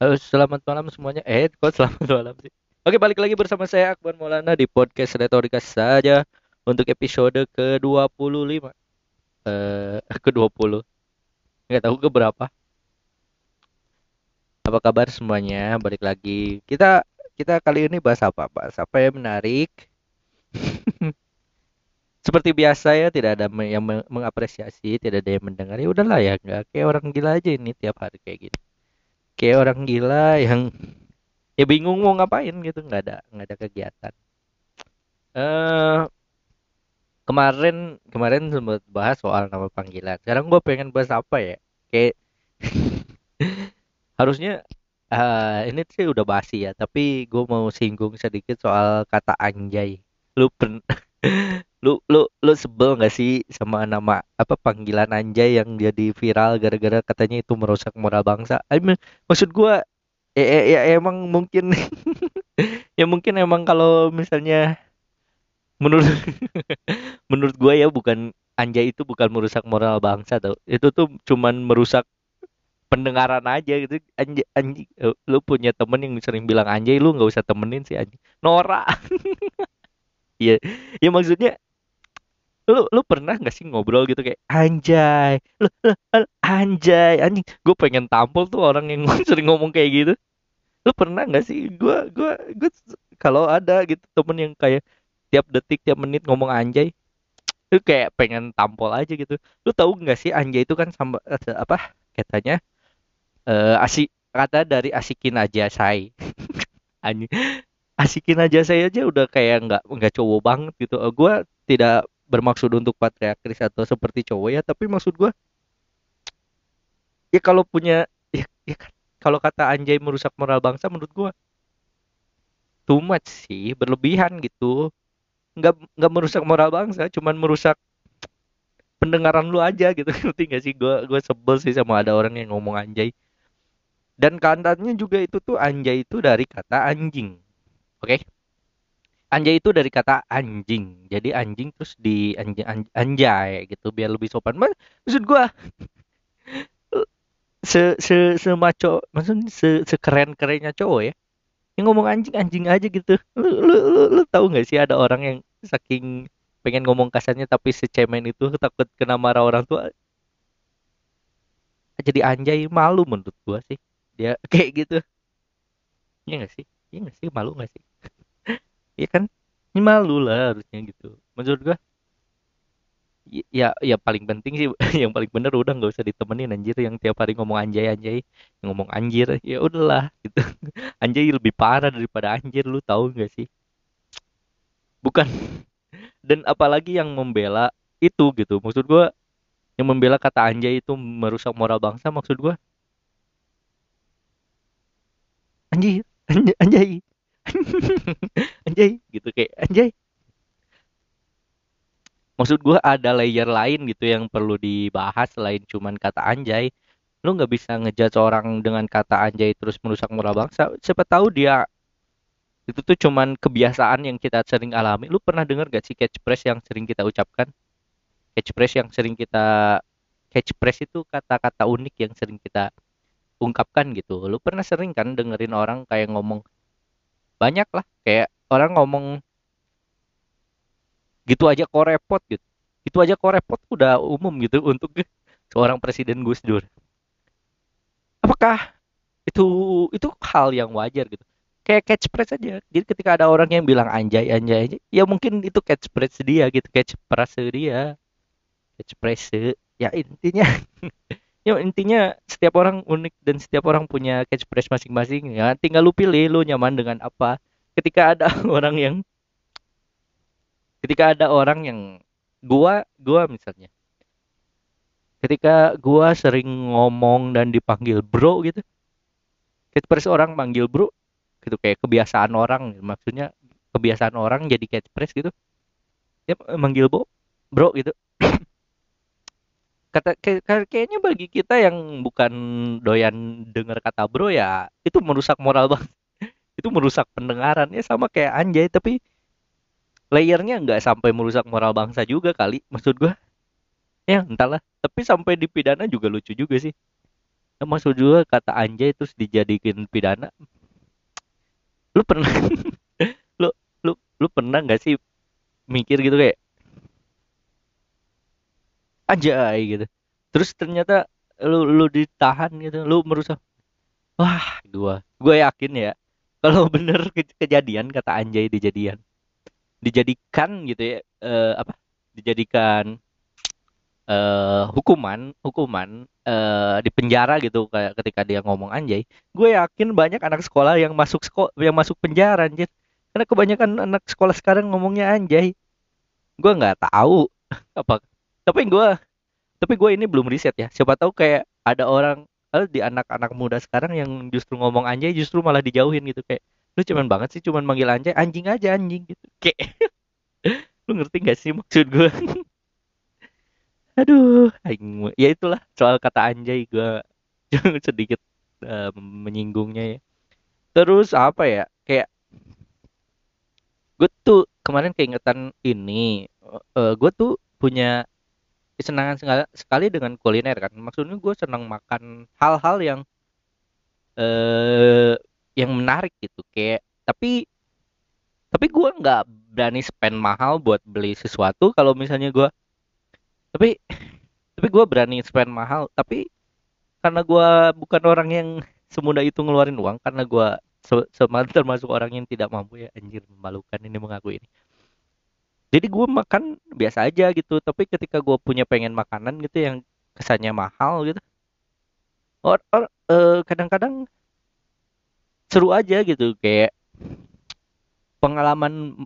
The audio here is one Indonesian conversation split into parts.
Halo, selamat malam semuanya. Eh, kok selamat malam sih? Oke, balik lagi bersama saya Akbar Maulana di podcast Retorika saja untuk episode ke-25. Eh, ke-20. Nggak tahu ke berapa. Apa kabar semuanya? Balik lagi. Kita kita kali ini bahas apa? Bahas apa yang menarik? Seperti biasa ya, tidak ada yang me- mengapresiasi, tidak ada yang mendengar. Ya udahlah ya, nggak kayak orang gila aja ini tiap hari kayak gini. Kayak orang gila yang ya bingung mau ngapain gitu nggak ada nggak ada kegiatan. Eh kemarin kemarin sempat bahas soal nama panggilan. Sekarang gue pengen bahas apa ya? Kayak harusnya eh ini sih udah basi ya tapi gue mau singgung sedikit soal kata anjay. Lu pen lu lu lu sebel nggak sih sama nama apa panggilan anjay yang jadi viral gara-gara katanya itu merusak moral bangsa? I mean, maksud gue ya, ya, ya emang mungkin ya mungkin emang kalau misalnya menurut menurut gue ya bukan anjay itu bukan merusak moral bangsa tau. Itu tuh cuman merusak pendengaran aja gitu. Anjay, anjing eh, lu punya temen yang sering bilang anjay lu nggak usah temenin sih anjing Nora iya ya maksudnya lu lu pernah nggak sih ngobrol gitu kayak anjay lu, lu, lu, anjay anjing. Gue pengen tampol tuh orang yang sering ngomong kayak gitu. Lu pernah nggak sih? Gua gua gua kalau ada gitu temen yang kayak tiap detik tiap menit ngomong anjay lu kayak pengen tampol aja gitu. Lu tahu nggak sih anjay itu kan sama ada apa katanya eh asik kata dari asikin aja say. Anjing asikin aja saya aja udah kayak nggak nggak cowok banget gitu. Eh, gua tidak bermaksud untuk patriarkis atau seperti cowok ya tapi maksud gua ya kalau punya ya, ya kan kalau kata anjay merusak moral bangsa menurut gua too much sih berlebihan gitu. Nggak nggak merusak moral bangsa cuman merusak pendengaran lu aja gitu. Ngerti gak sih? Gue gue sebel sih sama ada orang yang ngomong anjay. Dan katanya juga itu tuh anjay itu dari kata anjing. Oke anjay itu dari kata anjing. Jadi anjing terus di anjay, anjay gitu biar lebih sopan. Mas, maksud gue se se semaco maksudnya se sekeren kerennya cowok ya yang ngomong anjing anjing aja gitu. Lu lu lu, lu tahu nggak sih ada orang yang saking pengen ngomong kasarnya tapi secemen itu takut kena marah orang tua? Jadi anjay malu menurut gua sih. Dia kayak gitu. Iya nggak sih? Iya nggak sih? Malu nggak sih iya kan? Ini malu lah harusnya gitu. Menurut gua y- ya ya paling penting sih yang paling bener udah nggak usah ditemenin anjir. Yang tiap hari ngomong anjay anjay. Yang ngomong anjir ya udahlah gitu. Anjay lebih parah daripada anjir lu tahu nggak sih? Bukan. Dan apalagi yang membela itu gitu. Maksud gua yang membela kata anjay itu merusak moral bangsa maksud gua. Anjir. Anjay anjay anjay gitu kayak anjay. Maksud gua ada layer lain gitu yang perlu dibahas selain cuman kata anjay. Lu nggak bisa ngejudge orang dengan kata anjay terus merusak moral bangsa. Siapa tahu dia itu tuh cuman kebiasaan yang kita sering alami. Lu pernah dengar gak sih catchphrase yang sering kita ucapkan? Catchphrase yang sering kita catchphrase itu kata-kata unik yang sering kita ungkapkan gitu. Lu pernah sering kan dengerin orang kayak ngomong banyak lah kayak orang ngomong gitu aja kok repot gitu. Itu aja kok repot udah umum gitu untuk seorang presiden Gus Dur. Apakah itu itu hal yang wajar gitu? Kayak catchphrase aja. Jadi ketika ada orang yang bilang anjay anjay aja ya mungkin itu catchphrase dia gitu catchphrase dia catchphrase ya intinya ya intinya setiap orang unik dan setiap orang punya catchphrase masing-masing ya. Tinggal lu pilih lu nyaman dengan apa. Ketika ada orang yang ketika ada orang yang gua gua misalnya. Ketika gua sering ngomong dan dipanggil bro gitu catchphrase orang panggil bro. Gitu kayak kebiasaan orang maksudnya kebiasaan orang jadi catchphrase gitu. Dia manggil bro bro gitu kata kayak- kayaknya bagi kita yang bukan doyan dengar kata bro ya itu merusak moral banget. Itu merusak pendengaran. Ya sama kayak anjay tapi layernya nggak sampai merusak moral bangsa juga kali maksud gua. Ya entahlah. Tapi sampai dipidana juga lucu juga sih. Maksud juga kata anjay terus dijadikan pidana. Lu pernah lu lu lu pernah nggak sih mikir gitu kayak anjay gitu. Terus ternyata lu lu ditahan gitu lu merusak. Wah gua gua yakin ya kalau bener ke kejadian kata anjay dijadian. Dijadikan gitu ya eh, apa? Dijadikan eh hukuman hukuman eh di penjara gitu kayak ketika dia ngomong anjay. Gue yakin banyak anak sekolah yang masuk sekolah yang masuk penjara anjir. Karena kebanyakan anak sekolah sekarang ngomongnya anjay. Gue nggak tahu apa tapi gue tapi gue ini belum riset ya. Siapa tahu kayak ada orang eh, di anak-anak muda sekarang yang justru ngomong anjay justru malah dijauhin gitu. Kayak lu cuman banget sih cuman manggil anjay anjing aja anjing gitu. Kayak lu ngerti gak sih maksud gue aduh ya itulah soal kata anjay gue sedikit eh, menyinggungnya ya. Terus apa ya kayak gue tuh kemarin keingetan ini eh gue tuh punya kesenangan sekali, dengan kuliner kan. Maksudnya gue senang makan hal-hal yang eh yang menarik gitu. Kayak tapi tapi gue nggak berani spend mahal buat beli sesuatu kalau misalnya gue tapi tapi gue berani spend mahal. Tapi karena gue bukan orang yang semudah itu ngeluarin uang karena gue se- termasuk orang yang tidak mampu ya. Anjir memalukan ini mengaku ini jadi gue makan biasa aja gitu. Tapi ketika gue punya pengen makanan gitu yang kesannya mahal gitu or, or eh, kadang-kadang seru aja gitu. Kayak pengalaman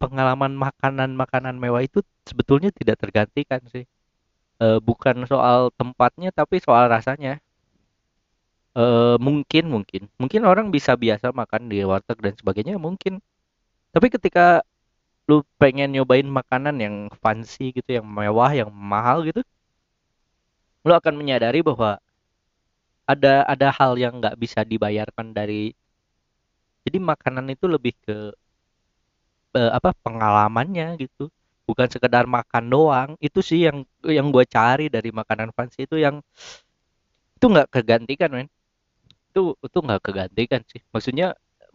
pengalaman makanan-makanan mewah itu sebetulnya tidak tergantikan sih. Eh, bukan soal tempatnya tapi soal rasanya. Eh mungkin mungkin. Mungkin orang bisa biasa makan di warteg dan sebagainya mungkin. Tapi ketika lu pengen nyobain makanan yang fancy gitu yang mewah yang mahal gitu lu akan menyadari bahwa ada ada hal yang nggak bisa dibayarkan dari jadi makanan itu lebih ke eh, apa pengalamannya gitu. Bukan sekedar makan doang itu sih yang yang gue cari dari makanan fancy itu yang itu nggak kegantikan men. Itu itu nggak kegantikan sih. Maksudnya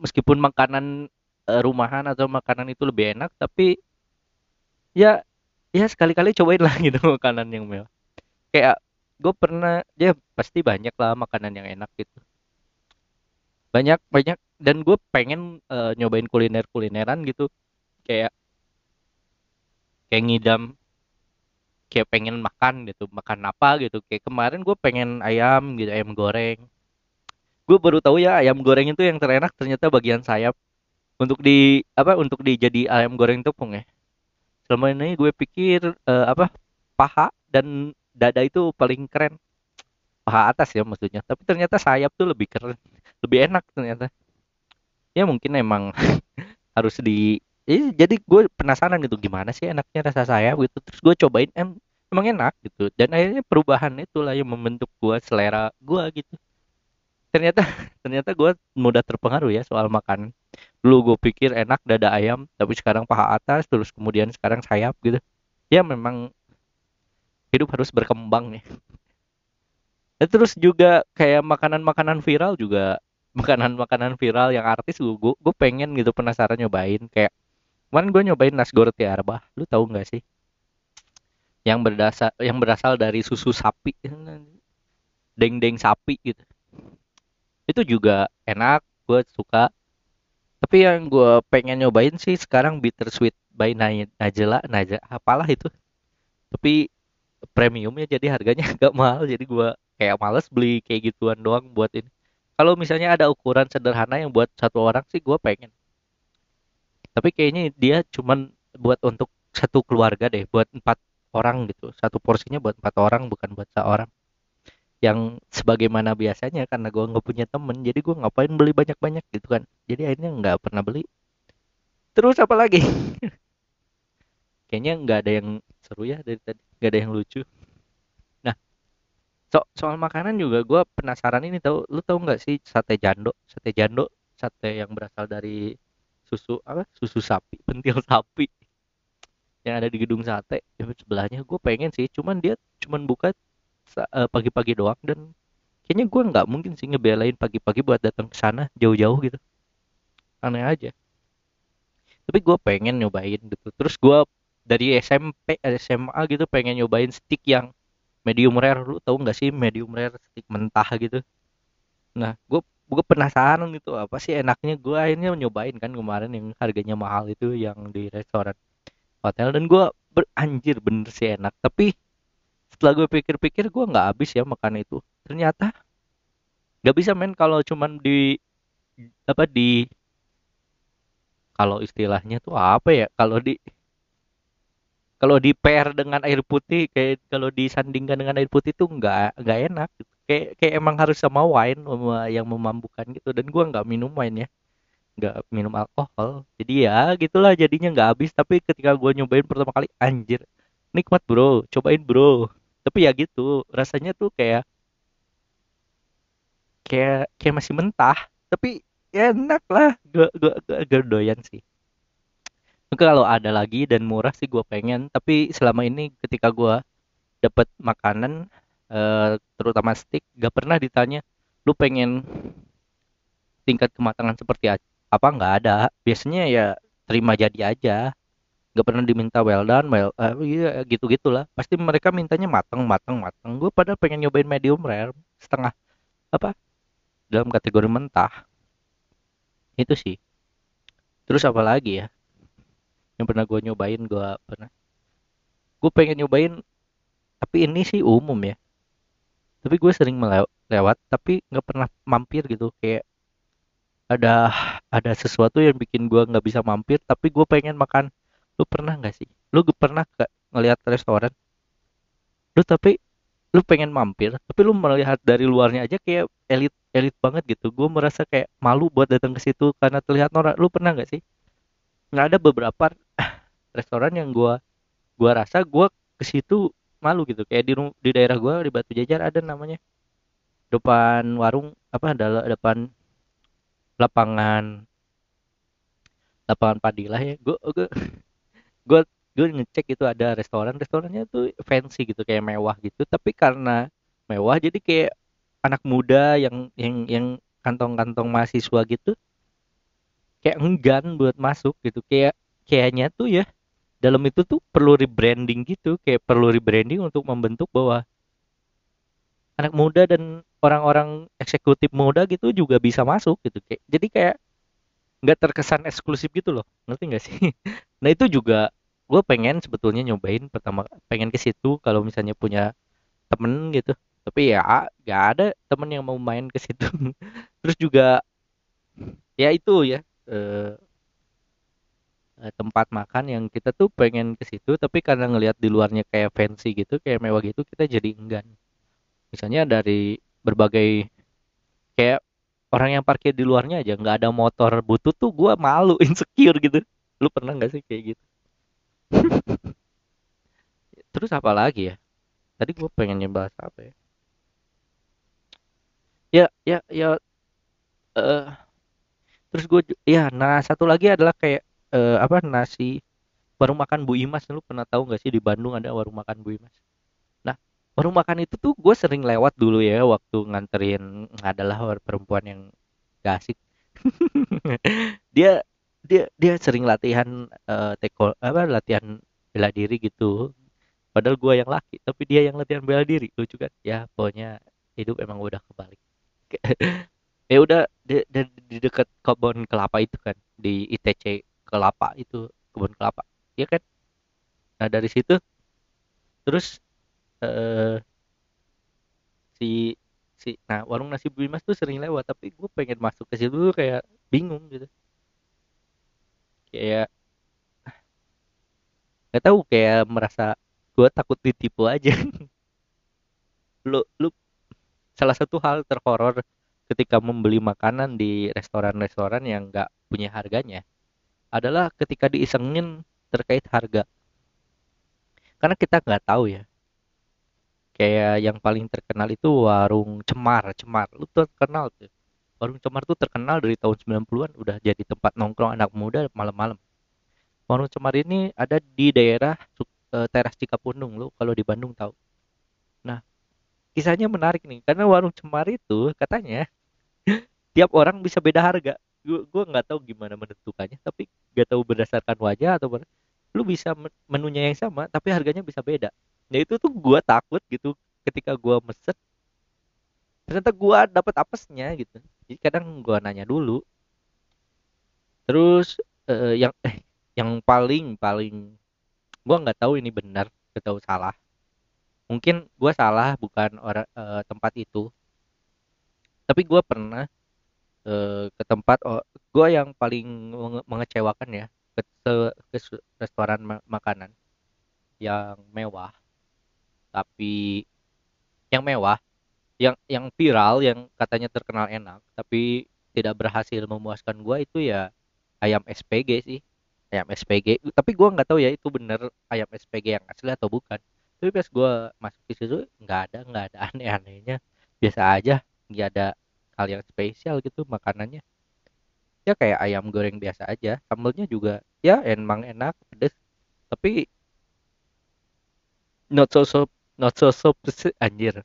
meskipun makanan rumahan atau makanan itu lebih enak tapi ya ya sekali-kali cobain lah gitu makanan yang mewah. Kayak gue pernah ya pasti banyak lah makanan yang enak gitu. Banyak banyak dan gue pengen eh, nyobain kuliner kulineran gitu. Kayak kayak ngidam kayak pengen makan gitu makan apa gitu. Kayak kemarin gue pengen ayam gitu ayam goreng. Gue baru tahu ya ayam goreng itu yang terenak ternyata bagian sayap untuk di apa untuk dijadi ayam goreng tepung ya. Selama ini gue pikir eh, apa paha dan dada itu paling keren. Paha atas ya maksudnya. Tapi ternyata sayap tuh lebih keren lebih enak ternyata. Ya mungkin emang harus di Eh, jadi gue penasaran gitu gimana sih enaknya rasa sayap gitu. Terus gue cobain em emang enak gitu. Dan akhirnya perubahan itulah yang membentuk gue selera gue gitu. Ternyata ternyata gue mudah terpengaruh ya soal makan dulu gue pikir enak dada ayam tapi sekarang paha atas terus kemudian sekarang sayap gitu. Ya memang hidup harus berkembang nih Dan terus juga kayak makanan-makanan viral juga. Makanan-makanan viral yang artis gue gue pengen gitu penasaran nyobain. Kayak kemarin gue nyobain nasgor tiarbah lu tahu nggak sih? Yang berdasar yang berasal dari susu sapi. Deng-deng sapi gitu. Itu juga enak gue suka tapi yang gue pengen nyobain sih sekarang bittersweet by Naj- Najla Najla apalah itu. Tapi premiumnya jadi harganya agak mahal. Jadi gue kayak males beli kayak gituan doang buat ini. Kalau misalnya ada ukuran sederhana yang buat satu orang sih gue pengen. Tapi kayaknya dia cuman buat untuk satu keluarga deh buat empat orang gitu. Satu porsinya buat empat orang bukan buat seorang yang sebagaimana biasanya karena gue nggak punya temen jadi gue ngapain beli banyak-banyak gitu kan. Jadi akhirnya nggak pernah beli. Terus apa lagi? Kayaknya nggak ada yang seru ya dari tadi. Nggak ada yang lucu. Nah so soal makanan juga gue penasaran ini tahu lu tahu nggak sih sate jando? Sate jando sate yang berasal dari susu apa? Susu sapi pentil sapi. Yang ada di gedung sate. Ya, sebelahnya gue pengen sih cuman dia cuman buka pagi-pagi doang dan kayaknya gue nggak mungkin sih ngebelain pagi-pagi buat datang ke sana jauh-jauh gitu. Aneh aja. Tapi gue pengen nyobain gitu. Terus gue dari SMP SMA gitu pengen nyobain stick yang medium rare. Lu tahu nggak sih medium rare stick mentah gitu? Nah gue gue penasaran gitu apa sih enaknya? Gue akhirnya nyobain kan kemarin yang harganya mahal itu yang di restoran hotel dan gue beranjir bener sih enak. Tapi setelah gue pikir-pikir gue nggak habis ya makan itu. Ternyata nggak bisa main kalau cuman di apa di kalau istilahnya tuh apa ya? Kalau di kalau di pair dengan air putih kayak kalau disandingkan dengan air putih tuh nggak nggak enak gitu. kayak kayak emang harus sama wine yang memabukkan gitu. Dan gua nggak minum wine ya. Nggak minum alkohol. Jadi ya gitulah jadinya nggak habis. Tapi ketika gua nyobain pertama kali anjir. Nikmat bro. Cobain bro tapi ya gitu rasanya tuh kayak kayak kayak masih mentah tapi ya enak lah. Gue gue gue doyan sih. Kalau ada lagi dan murah sih gue pengen tapi selama ini ketika gue dapat makanan uh, terutama stick gak pernah ditanya lu pengen tingkat kematangan seperti apa nggak ada. Biasanya ya terima jadi aja gak pernah diminta well done well uh, iya, gitu gitulah pasti mereka mintanya mateng mateng mateng. Gue pada pengen nyobain medium rare setengah apa dalam kategori mentah. Itu sih. Terus apa lagi ya? Yang pernah gue nyobain gue pernah gue pengen nyobain tapi ini sih umum ya. Tapi gue sering melewat tapi nggak pernah mampir gitu. Kayak ada ada sesuatu yang bikin gue nggak bisa mampir tapi gue pengen makan lu pernah nggak sih? Lu pernah gak ngelihat restoran? Lu tapi lu pengen mampir tapi lu melihat dari luarnya aja kayak elit elit banget gitu. Gue merasa kayak malu buat datang ke situ karena terlihat norak lu pernah nggak sih? Nggak ada beberapa restoran yang gua gua rasa gua ke situ malu gitu. Kayak di di daerah gua di Batu Jajar ada namanya. Depan warung apa adalah depan lapangan lapangan Padilah ya. Gua gua gue ngecek itu ada restoran restorannya tuh fancy gitu kayak mewah gitu. Tapi karena mewah jadi kayak anak muda yang yang yang kantong-kantong mahasiswa gitu kayak enggan buat masuk gitu. Kayak kayaknya tuh ya dalam itu tuh perlu rebranding gitu. Kayak perlu rebranding untuk membentuk bahwa anak muda dan orang-orang eksekutif muda gitu juga bisa masuk gitu kayak. Jadi kayak nggak terkesan eksklusif gitu loh. Ngerti nggak sih? Nah itu juga gue pengen sebetulnya nyobain pertama pengen ke situ kalau misalnya punya temen gitu. Tapi ya nggak ada temen yang mau main ke situ. Terus juga ya itu ya eh, eh, tempat makan yang kita tuh pengen ke situ tapi karena ngelihat di luarnya kayak fancy gitu kayak mewah gitu kita jadi enggan. Misalnya dari berbagai kayak orang yang parkir di luarnya aja nggak ada motor butut tuh gue malu insecure gitu. Lu pernah nggak sih kayak gitu? Terus apa lagi ya? Tadi gue pengen nyoba apa ya? Ya ya ya uh, terus gue ya nah satu lagi adalah kayak uh, apa nasi warung makan Bu Imas. Lu pernah tahu nggak sih di Bandung ada warung makan Bu Imas warung makan itu tuh gue sering lewat dulu ya waktu nganterin adalah perempuan yang gak asik. Dia dia dia sering latihan uh, teko apa latihan bela diri gitu. Padahal gue yang laki tapi dia yang latihan bela diri lucu kan? Ya pokoknya hidup emang udah kebalik. Ya udah di, di, di dekat kebun kelapa itu kan di ITC kelapa itu kebun kelapa. Ya kan? Nah dari situ terus uh, si si nah warung nasi Bimas tuh sering lewat tapi gue pengen masuk ke situ kayak bingung gitu kayak nggak tahu kayak merasa gue takut ditipu aja lu lu salah satu hal terhoror ketika membeli makanan di restoran-restoran yang nggak punya harganya adalah ketika diisengin terkait harga. Karena kita nggak tahu ya. Kayak yang paling terkenal itu warung Cemar, Cemar. Lu terkenal tuh. Warung Cemar tuh terkenal dari tahun 90-an udah jadi tempat nongkrong anak muda malam-malam. Warung Cemar ini ada di daerah uh, Teras Cikapundung lu kalau di Bandung tahu. Nah, kisahnya menarik nih karena warung cemari itu katanya tiap orang bisa beda harga gua gua nggak tahu gimana menentukannya tapi nggak tahu berdasarkan wajah atau ber- lu bisa men- menunya yang sama tapi harganya bisa beda nah itu tuh gua takut gitu ketika gua mesen ternyata gua dapat apesnya gitu. Jadi kadang gua nanya dulu. Terus eh, yang eh, yang paling paling gua nggak tahu ini benar atau salah. Mungkin gua salah bukan orang eh, tempat itu. Tapi gua pernah eh, ke tempat oh, gue yang paling menge- mengecewakan ya ke, ke restoran ma- makanan yang mewah tapi yang mewah yang yang viral yang katanya terkenal enak tapi tidak berhasil memuaskan gua itu ya ayam SPG sih. Ayam SPG tapi gua nggak tahu ya itu bener ayam SPG yang asli atau bukan. Tapi pas gua masuk di situ nggak ada nggak ada. Aneh-anehnya. Biasa aja nggak ada hal yang spesial gitu makanannya. Ya kayak ayam goreng biasa aja. Sambelnya juga ya emang enak pedes. Tapi not so so not so so anjir.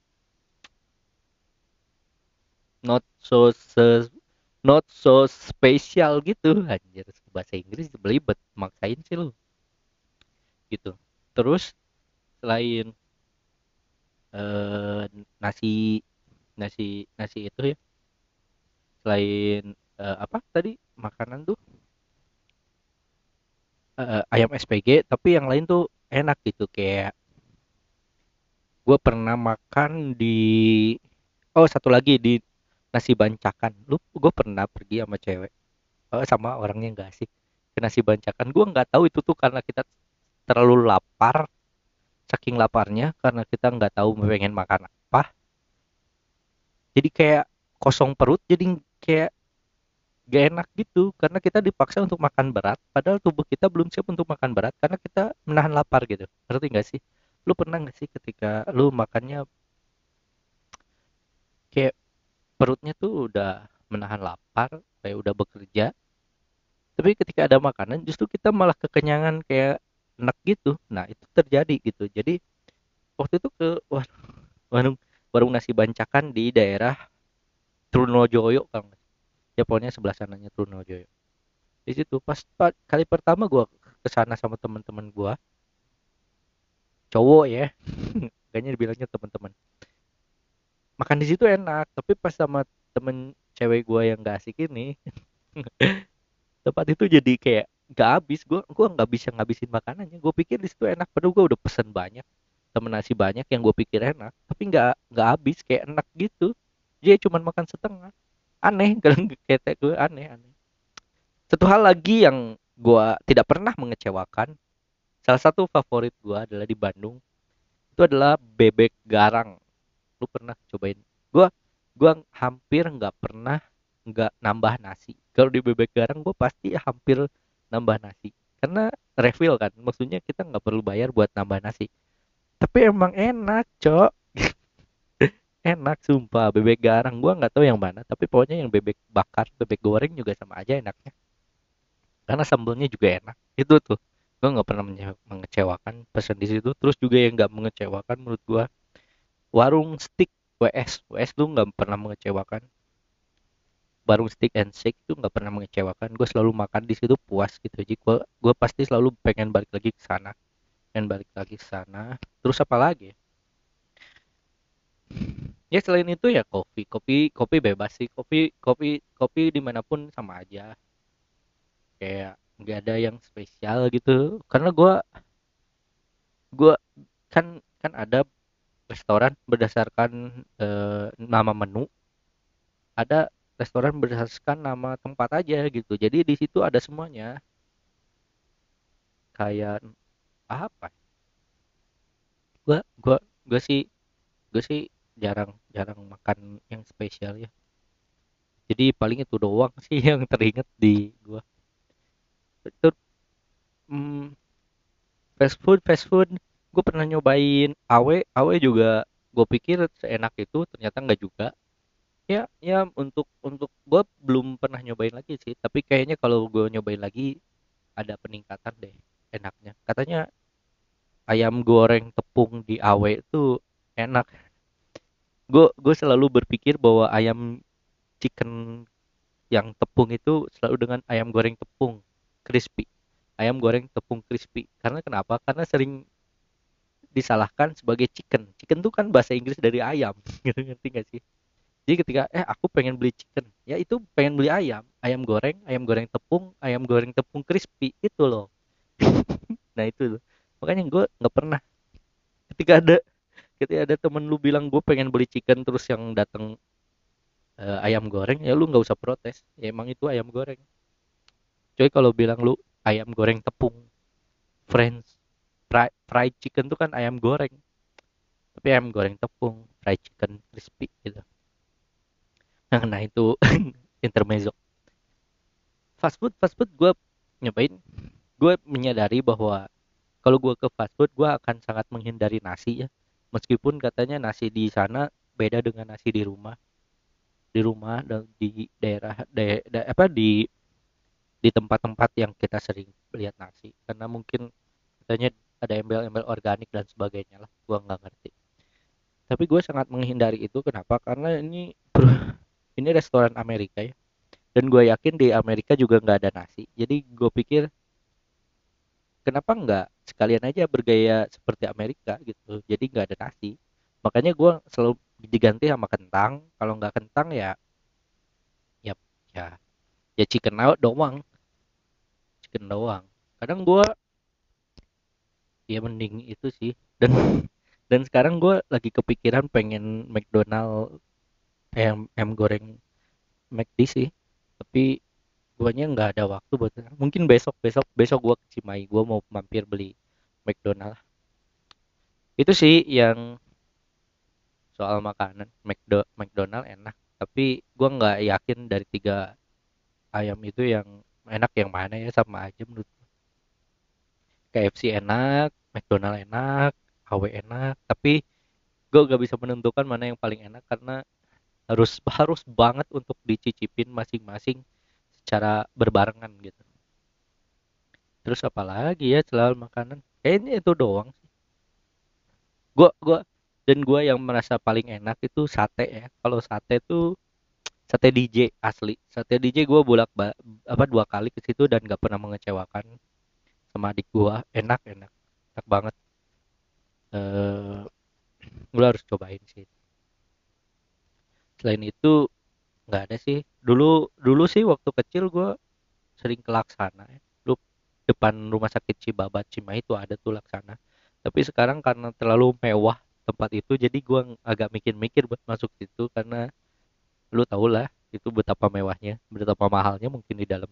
Not so so not so spesial gitu anjir. Bahasa Inggris belibet maksain sih lu. Gitu. Terus selain eh, nasi nasi nasi itu ya. Selain eh, apa tadi? Makanan tuh. Eh, ayam SPG tapi yang lain tuh enak gitu. Kayak gue pernah makan di oh satu lagi di nasi bancakan. Lu gue pernah pergi sama cewek oh, sama orangnya enggak sih ke nasi bancakan. Gue nggak tahu itu tuh karena kita terlalu lapar saking laparnya karena kita nggak tahu pengen makan apa. Jadi kayak kosong perut jadi kayak gak enak gitu. Karena kita dipaksa untuk makan berat padahal tubuh kita belum siap untuk makan berat karena kita menahan lapar gitu. Ngerti nggak sih lu pernah nggak sih ketika lu makannya kayak perutnya tuh udah menahan lapar kayak udah bekerja tapi ketika ada makanan justru kita malah kekenyangan kayak enak gitu. Nah itu terjadi gitu. Jadi waktu itu ke war- warung warung nasi bancakan di daerah Trunojoyo salah. ya pokoknya sebelah sananya Trunojoyo. Di situ pas pa- kali pertama gua ke sana sama teman-teman gua cowok ya. Kayaknya dibilangnya teman-teman. Makan di situ enak tapi pas sama temen cewek gua yang gak asik ini tempat itu jadi kayak gak habis. Gua gua nggak bisa ngabisin makanannya. Gue pikir di situ enak padahal gua udah pesen banyak temen nasi banyak yang gue pikir enak tapi nggak nggak habis kayak enak gitu. Dia cuma makan setengah. Aneh kalau kayak gue aneh aneh. Satu hal lagi yang gua tidak pernah mengecewakan salah satu favorit gua adalah di Bandung. Itu adalah bebek garang. Lu pernah cobain? Gua gua hampir nggak pernah nggak nambah nasi. Kalau di bebek garang gua pasti hampir nambah nasi. Karena refill kan maksudnya kita nggak perlu bayar buat nambah nasi. Tapi emang enak cok. Enak sumpah. Bebek garang gua nggak tahu yang mana tapi pokoknya yang bebek bakar bebek goreng juga sama aja enaknya. Karena sambelnya juga enak. Itu tuh gua nggak pernah mengecewakan pesan di situ. Terus juga yang nggak mengecewakan menurut gua warung steak WS WS tuh nggak pernah mengecewakan. Warung steak and shake itu nggak pernah mengecewakan. Gue selalu makan di situ puas gitu. Jadi gue gue pasti selalu pengen balik lagi ke sana. Pengen balik lagi ke sana. Terus apa lagi? Ya selain itu ya kopi. Kopi kopi bebas sih. Kopi kopi kopi di mana pun sama aja. Kayak nggak ada yang spesial gitu. Karena gue gue kan kan ada restoran berdasarkan eh, nama menu. Ada restoran berdasarkan nama tempat aja gitu. Jadi di situ ada semuanya. Kayak apa gua gua gua sih gue sih jarang jarang makan yang spesial ya. Jadi paling itu doang sih yang teringat di gua itu mm, fast food fast food. Gue pernah nyobain awe. Awe juga gue pikir seenak itu ternyata nggak juga. Ya ya untuk untuk gue belum pernah nyobain lagi sih. Tapi kayaknya kalau gue nyobain lagi ada peningkatan deh enaknya. Katanya ayam goreng tepung di awe itu enak. Gue gue selalu berpikir bahwa ayam chicken yang tepung itu selalu dengan ayam goreng tepung crispy. Ayam goreng tepung crispy. Karena kenapa? Karena sering disalahkan sebagai chicken. Chicken tuh kan bahasa Inggris dari ayam. Gitu ngerti gak sih? Jadi ketika eh aku pengen beli chicken. Ya itu pengen beli ayam. Ayam goreng ayam goreng tepung ayam goreng tepung crispy. Itu loh. Nah itu loh. Makanya gue nggak pernah. Ketika ada ketika ada temen lu bilang gue pengen beli chicken terus yang datang uh, ayam goreng ya lu nggak usah protes. Ya emang itu ayam goreng coy kalau bilang lu ayam goreng tepung french fried, fried chicken tuh kan ayam goreng. Tapi ayam goreng tepung fried chicken crispy gitu. Nah, nah itu intermezzo. Fast food fast food gue nyobain. Gue menyadari bahwa kalau gue ke fast food gue akan sangat menghindari nasi ya. Meskipun katanya nasi di sana beda dengan nasi di rumah. Di rumah dan di daerah de, apa di di tempat-tempat yang kita sering lihat nasi. Karena mungkin katanya ada embel-embel organik dan sebagainya lah. Gua nggak ngerti. Tapi gue sangat menghindari itu. Kenapa? Karena ini ini restoran Amerika ya. Dan gue yakin di Amerika juga nggak ada nasi. Jadi gue pikir kenapa nggak sekalian aja bergaya seperti Amerika gitu? Jadi nggak ada nasi. Makanya gue selalu diganti sama kentang. Kalau nggak kentang ya ya ya ya chicken out doang chicken doang. Kadang gue ya mending itu sih. Dan dan sekarang gue lagi kepikiran pengen McDonald ayam ayam goreng McD sih. Tapi guanya nggak ada waktu buat mungkin besok besok besok gue ke Cimahi gue mau mampir beli McDonald. Itu sih yang soal makanan. McDo McDonald enak. Tapi gue nggak yakin dari tiga ayam itu yang enak yang mana ya sama aja menurut KFC enak McDonald enak HW enak tapi gue gak bisa menentukan mana yang paling enak karena harus harus banget untuk dicicipin masing-masing secara berbarengan gitu. Terus apalagi ya selalu makanan? Kayaknya itu doang gue gua dan gue yang merasa paling enak itu sate ya. Kalau sate tuh sate DJ asli. Sate DJ gue bolak apa dua kali ke situ dan gak pernah mengecewakan sama adik gue enak enak. Enak banget. Uh, eh, gue harus cobain sih. Selain itu nggak ada sih. Dulu dulu sih waktu kecil gue sering ke Laksana. Ya. lu depan rumah sakit Cibabat Cimahi itu ada tuh Laksana. Tapi sekarang karena terlalu mewah tempat itu jadi gue agak mikir-mikir buat masuk situ karena lu tau lah itu betapa mewahnya betapa mahalnya mungkin di dalam.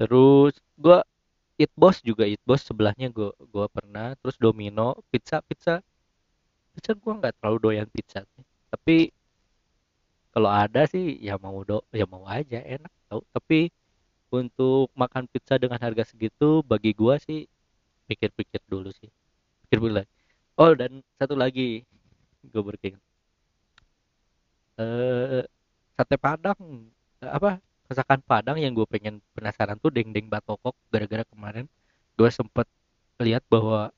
Terus gue Eat Boss juga Eat Boss sebelahnya gue gua pernah. Terus Domino pizza pizza. Pizza gue nggak terlalu doyan pizza tapi kalau ada sih ya mau do ya mau aja enak tau. Tapi untuk makan pizza dengan harga segitu bagi gue sih pikir-pikir dulu sih. Pikir dulu oh dan satu lagi gue berkeingat eh sate padang apa masakan Padang yang gue pengen penasaran tuh deng-deng batokok gara-gara kemarin. Gue sempet lihat bahwa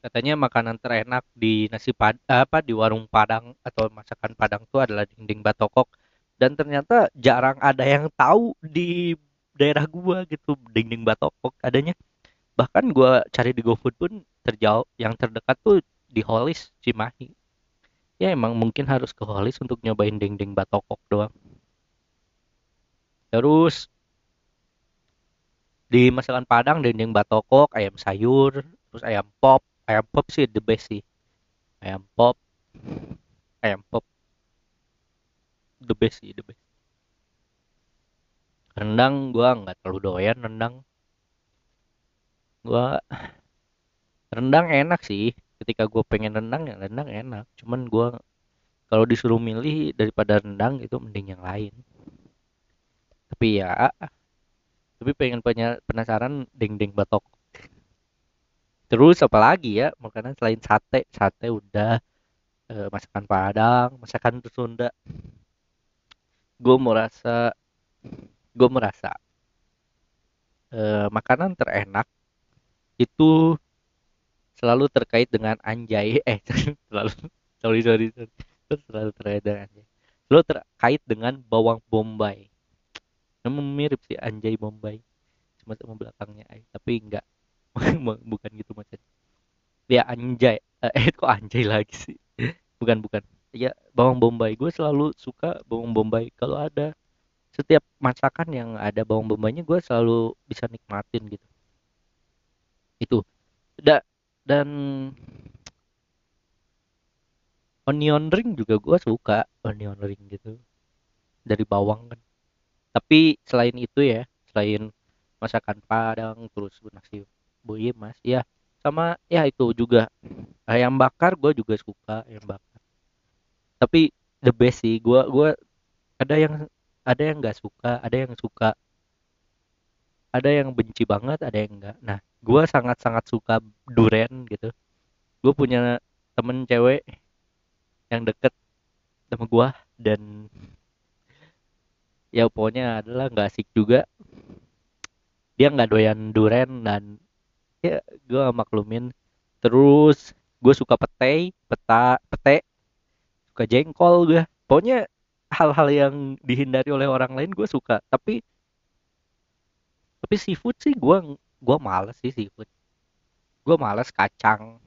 katanya makanan terenak di nasi pad apa di warung Padang atau masakan Padang tuh adalah dendeng batokok. Dan ternyata jarang ada yang tahu di daerah gua gitu dendeng batokok adanya. Bahkan gua cari di GoFood pun terjauh yang terdekat tuh di Holis Cimahi ya emang mungkin harus ke Hollis untuk nyobain dendeng batokok doang. Terus di masakan Padang dendeng batokok ayam sayur terus ayam pop. Ayam pop sih the best sih. Ayam pop ayam pop. The best sih the best. Rendang gua nggak terlalu doyan rendang. Gua rendang enak sih ketika gue pengen rendang ya rendang enak. Cuman gue kalau disuruh milih daripada rendang itu mending yang lain. Tapi ya tapi pengen penasaran deng deng batok. Terus apa lagi ya makanan selain sate sate udah e, masakan padang masakan Sunda. Gue merasa gue merasa e, makanan terenak itu selalu terkait dengan anjay. Eh selalu sorry sorry, sorry. selalu terkait dengan anjay. Selalu terkait dengan bawang bombay. Memang mirip sih anjay bombay. Cuma sama belakangnya ay tapi enggak. Bukan gitu macam ya anjay. Eh kok anjay lagi sih? Bukan bukan. Ya bawang bombay. Gue selalu suka bawang bombay. Kalau ada setiap masakan yang ada bawang bombaynya gue selalu bisa nikmatin gitu. Itu. Da, dan onion ring juga gue suka onion ring gitu. Dari bawang kan. Tapi selain itu ya selain masakan padang terus nasi boye mas ya sama ya itu juga. Ayam bakar gue juga suka ayam bakar. Tapi the best sih gue gua ada yang ada yang nggak suka ada yang suka ada yang benci banget ada yang enggak nah gue sangat sangat suka duren gitu. Gue punya temen cewek yang deket sama gue dan ya pokoknya adalah nggak asik juga. Dia nggak doyan duren dan ya gue maklumin. Terus gue suka pete peta pete suka jengkol gue pokoknya hal-hal yang dihindari oleh orang lain gue suka. Tapi tapi seafood sih gue gue males sih seafood. Gue males kacang.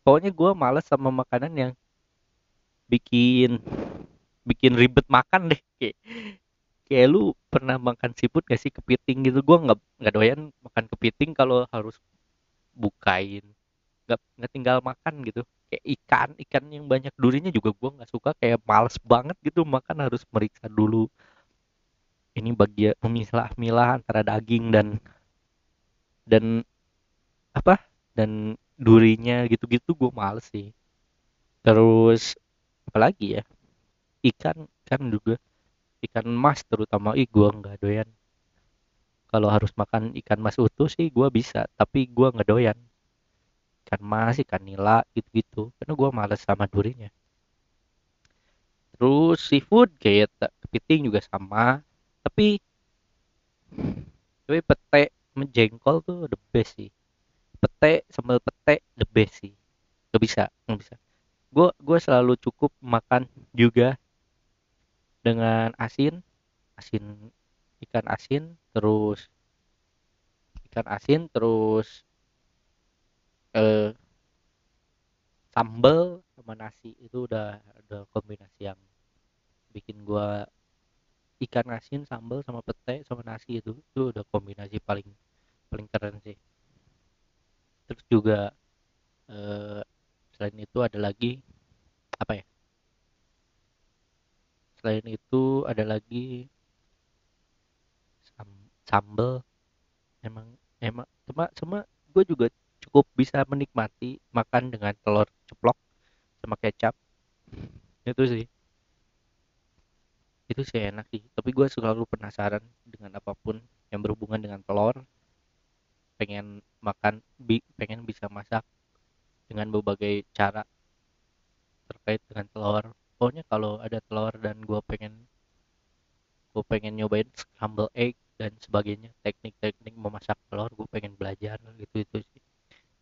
Pokoknya gue males sama makanan yang bikin bikin ribet makan deh. Kayak kayak lu pernah makan seafood gak sih kepiting gitu? Gue nggak nggak doyan makan kepiting kalau harus bukain. Nggak nggak tinggal makan gitu. Kayak ikan ikan yang banyak durinya juga gue nggak suka. Kayak males banget gitu makan harus meriksa dulu. Ini bagian memilah-milah antara daging dan dan apa dan durinya gitu-gitu gue males sih. Terus apalagi ya? Ikan ikan juga. Ikan mas terutama. Ih gue nggak doyan. Kalau harus makan ikan mas utuh sih gue bisa tapi gue nggak doyan. Ikan mas ikan nila gitu-gitu. Karena gue males sama durinya. Terus seafood kayak kepiting juga sama. Tapi tapi pete menjengkol tuh the best sih. Pete sambal pete the best sih. Gak bisa gak bisa. Gue gue selalu cukup makan juga dengan asin asin ikan asin terus ikan asin terus eh, sambal sama nasi. Itu udah udah kombinasi yang bikin gua ikan asin sambal sama pete sama nasi itu itu udah kombinasi paling paling keren sih. Terus juga eh, selain itu ada lagi apa ya? Selain itu ada lagi sam sambal. Emang emang cuma cuma gue juga cukup bisa menikmati makan dengan telur ceplok sama kecap. Itu sih itu sih enak sih. Tapi gue selalu penasaran dengan apa pun yang berhubungan dengan telur. Pengen makan bi pengen bisa masak dengan berbagai cara terkait dengan telur. Pokoknya kalau ada telur dan gue pengen gue pengen nyobain scramble egg dan sebagainya teknik-teknik memasak telur gue pengen belajar gitu itu sih.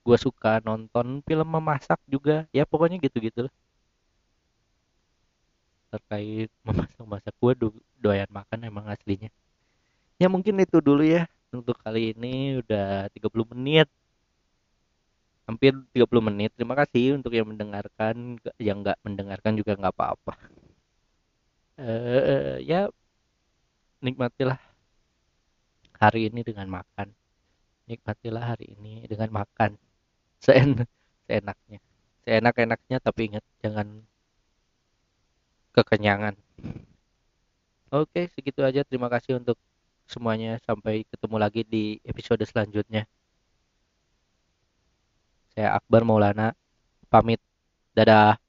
Gue suka nonton film memasak juga. Ya pokoknya gitu-gitu lah terkait memasak-masak gue do doyan makan emang aslinya. Ya mungkin itu dulu ya. Untuk kali ini udah 30 menit. Hampir 30 menit. Terima kasih untuk yang mendengarkan. Yang nggak mendengarkan juga nggak apa-apa. Eh ya nikmatilah hari ini dengan makan. Nikmatilah hari ini dengan makan. Seen seenaknya. Seenak-enaknya tapi ingat jangan kekenyangan. Oke segitu aja. Terima kasih untuk semuanya. Sampai ketemu lagi di episode selanjutnya. Saya Akbar Maulana pamit. Dadah